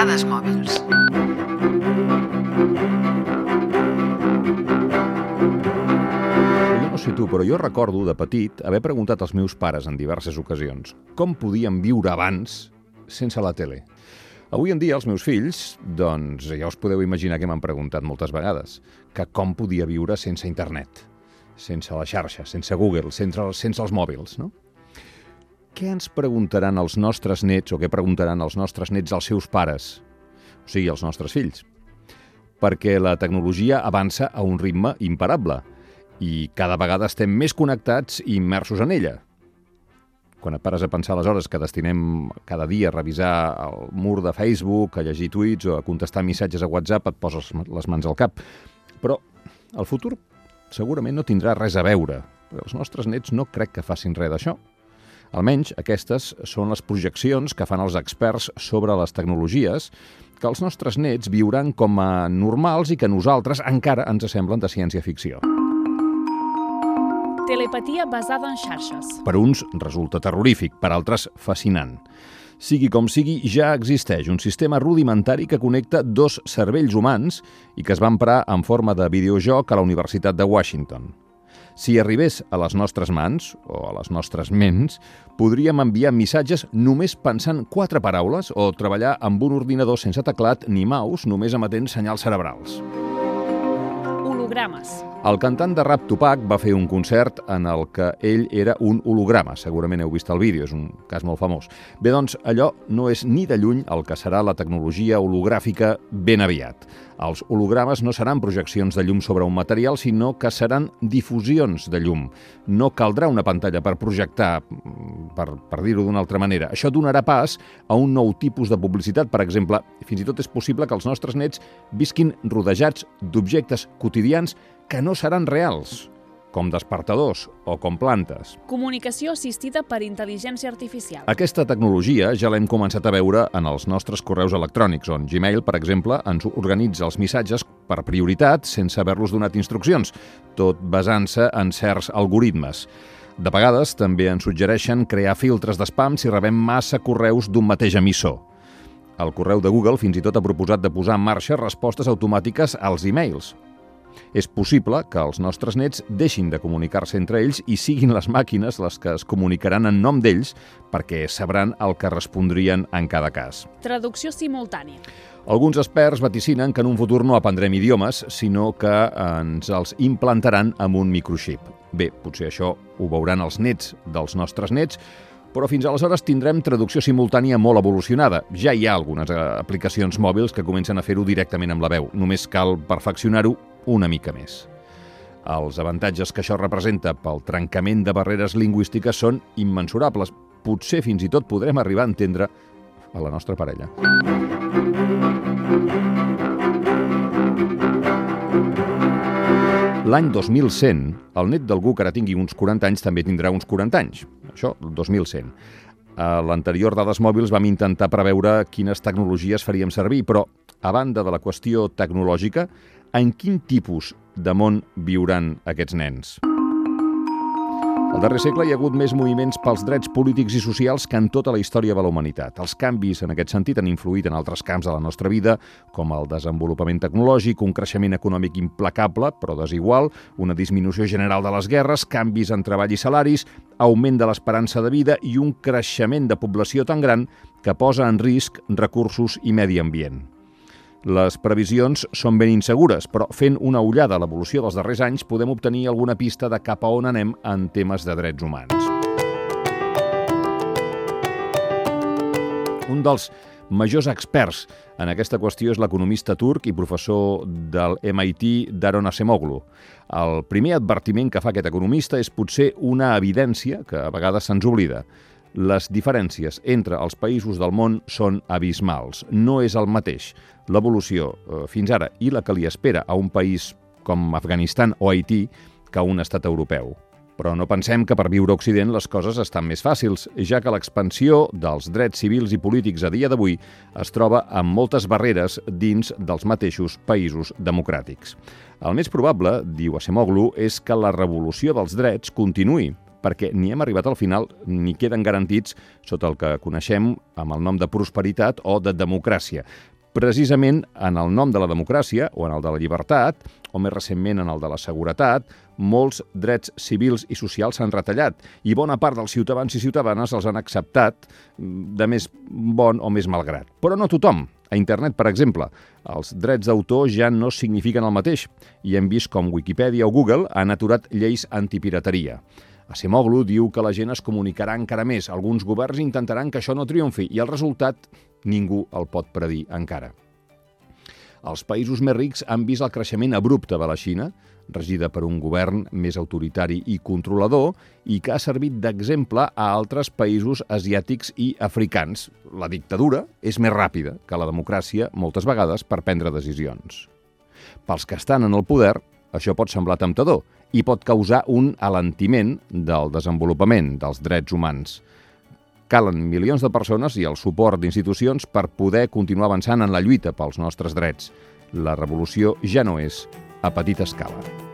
Dades mòbils. Jo no sé tu, però jo recordo de petit haver preguntat als meus pares en diverses ocasions com podien viure abans sense la tele. Avui en dia els meus fills, doncs ja us podeu imaginar que m'han preguntat moltes vegades que com podia viure sense internet, sense la xarxa, sense Google, sense, sense els mòbils, no? Què ens preguntaran els nostres nets o què preguntaran els nostres nets als seus pares, o sigui, els nostres fills? Perquè la tecnologia avança a un ritme imparable i cada vegada estem més connectats i immersos en ella. Quan et pares a pensar aleshores que destinem cada dia a revisar el mur de Facebook, a llegir tuits o a contestar missatges a WhatsApp, et poses les mans al cap. Però el futur segurament no tindrà res a veure. Els nostres nets no crec que facin res d'això. Almenys aquestes són les projeccions que fan els experts sobre les tecnologies que els nostres nets viuran com a normals i que nosaltres encara ens semblen de ciència-ficció. Telepatia basada en xarxes. Per uns resulta terrorífic, per altres fascinant. Sigui com sigui, ja existeix un sistema rudimentari que connecta dos cervells humans i que es va emprar en forma de videojoc a la Universitat de Washington. Si arribés a les nostres mans, o a les nostres ments, podríem enviar missatges només pensant quatre paraules o treballar amb un ordinador sense teclat ni mouse, només emetent senyals cerebrals. Hologrames. El cantant de rap Tupac va fer un concert en el que ell era un holograma. Segurament heu vist el vídeo, és un cas molt famós. Bé, doncs, allò no és ni de lluny el que serà la tecnologia hologràfica ben aviat. Els hologrames no seran projeccions de llum sobre un material, sinó que seran difusions de llum. No caldrà una pantalla per projectar, per, per dir-ho d'una altra manera. Això donarà pas a un nou tipus de publicitat. Per exemple, fins i tot és possible que els nostres nets visquin rodejats d'objectes quotidians que no seran reals, com despertadors o com plantes. Comunicació assistida per intel·ligència artificial. Aquesta tecnologia ja l'hem començat a veure en els nostres correus electrònics, on Gmail, per exemple, ens organitza els missatges per prioritat sense haver-los donat instruccions, tot basant-se en certs algoritmes. De vegades també ens suggereixen crear filtres d'espam si rebem massa correus d'un mateix emissor. El correu de Google fins i tot ha proposat de posar en marxa respostes automàtiques als e-mails, és possible que els nostres nets deixin de comunicar-se entre ells i siguin les màquines les que es comunicaran en nom d'ells perquè sabran el que respondrien en cada cas. Traducció simultània. Alguns experts vaticinen que en un futur no aprendrem idiomes, sinó que ens els implantaran amb un microxip. Bé, potser això ho veuran els nets dels nostres nets, però fins aleshores tindrem traducció simultània molt evolucionada. Ja hi ha algunes eh, aplicacions mòbils que comencen a fer-ho directament amb la veu. Només cal perfeccionar-ho una mica més. Els avantatges que això representa pel trencament de barreres lingüístiques són immensurables. Potser fins i tot podrem arribar a entendre a la nostra parella. L'any 2100, el net d'algú que ara tingui uns 40 anys també tindrà uns 40 anys. Això, el 2100. A l'anterior Dades Mòbils vam intentar preveure quines tecnologies faríem servir, però, a banda de la qüestió tecnològica, en quin tipus de món viuran aquests nens? Al darrer segle hi ha hagut més moviments pels drets polítics i socials que en tota la història de la humanitat. Els canvis en aquest sentit han influït en altres camps de la nostra vida, com el desenvolupament tecnològic, un creixement econòmic implacable, però desigual, una disminució general de les guerres, canvis en treball i salaris, augment de l'esperança de vida i un creixement de població tan gran que posa en risc recursos i medi ambient. Les previsions són ben insegures, però fent una ullada a l'evolució dels darrers anys podem obtenir alguna pista de cap a on anem en temes de drets humans. Un dels majors experts en aquesta qüestió és l'economista turc i professor del MIT Daron Acemoglu. El primer advertiment que fa aquest economista és potser una evidència que a vegades se'ns oblida. Les diferències entre els països del món són abismals. No és el mateix l'evolució eh, fins ara i la que li espera a un país com Afganistan o Haití que a un estat europeu. Però no pensem que per viure a Occident les coses estan més fàcils, ja que l'expansió dels drets civils i polítics a dia d'avui es troba amb moltes barreres dins dels mateixos països democràtics. El més probable, diu Acemoglu, és que la revolució dels drets continuï, perquè ni hem arribat al final ni queden garantits sota el que coneixem amb el nom de prosperitat o de democràcia precisament en el nom de la democràcia o en el de la llibertat, o més recentment en el de la seguretat, molts drets civils i socials s'han retallat i bona part dels ciutadans i ciutadanes els han acceptat mm, de més bon o més malgrat. Però no tothom. A internet, per exemple, els drets d'autor ja no signifiquen el mateix i hem vist com Wikipedia o Google han aturat lleis antipirateria. Acemoglu diu que la gent es comunicarà encara més. Alguns governs intentaran que això no triomfi i el resultat ningú el pot predir encara. Els països més rics han vist el creixement abrupte de la Xina, regida per un govern més autoritari i controlador i que ha servit d'exemple a altres països asiàtics i africans. La dictadura és més ràpida que la democràcia, moltes vegades, per prendre decisions. Pels que estan en el poder, això pot semblar temptador i pot causar un alentiment del desenvolupament dels drets humans. Calen milions de persones i el suport d'institucions per poder continuar avançant en la lluita pels nostres drets. La revolució ja no és a petita escala.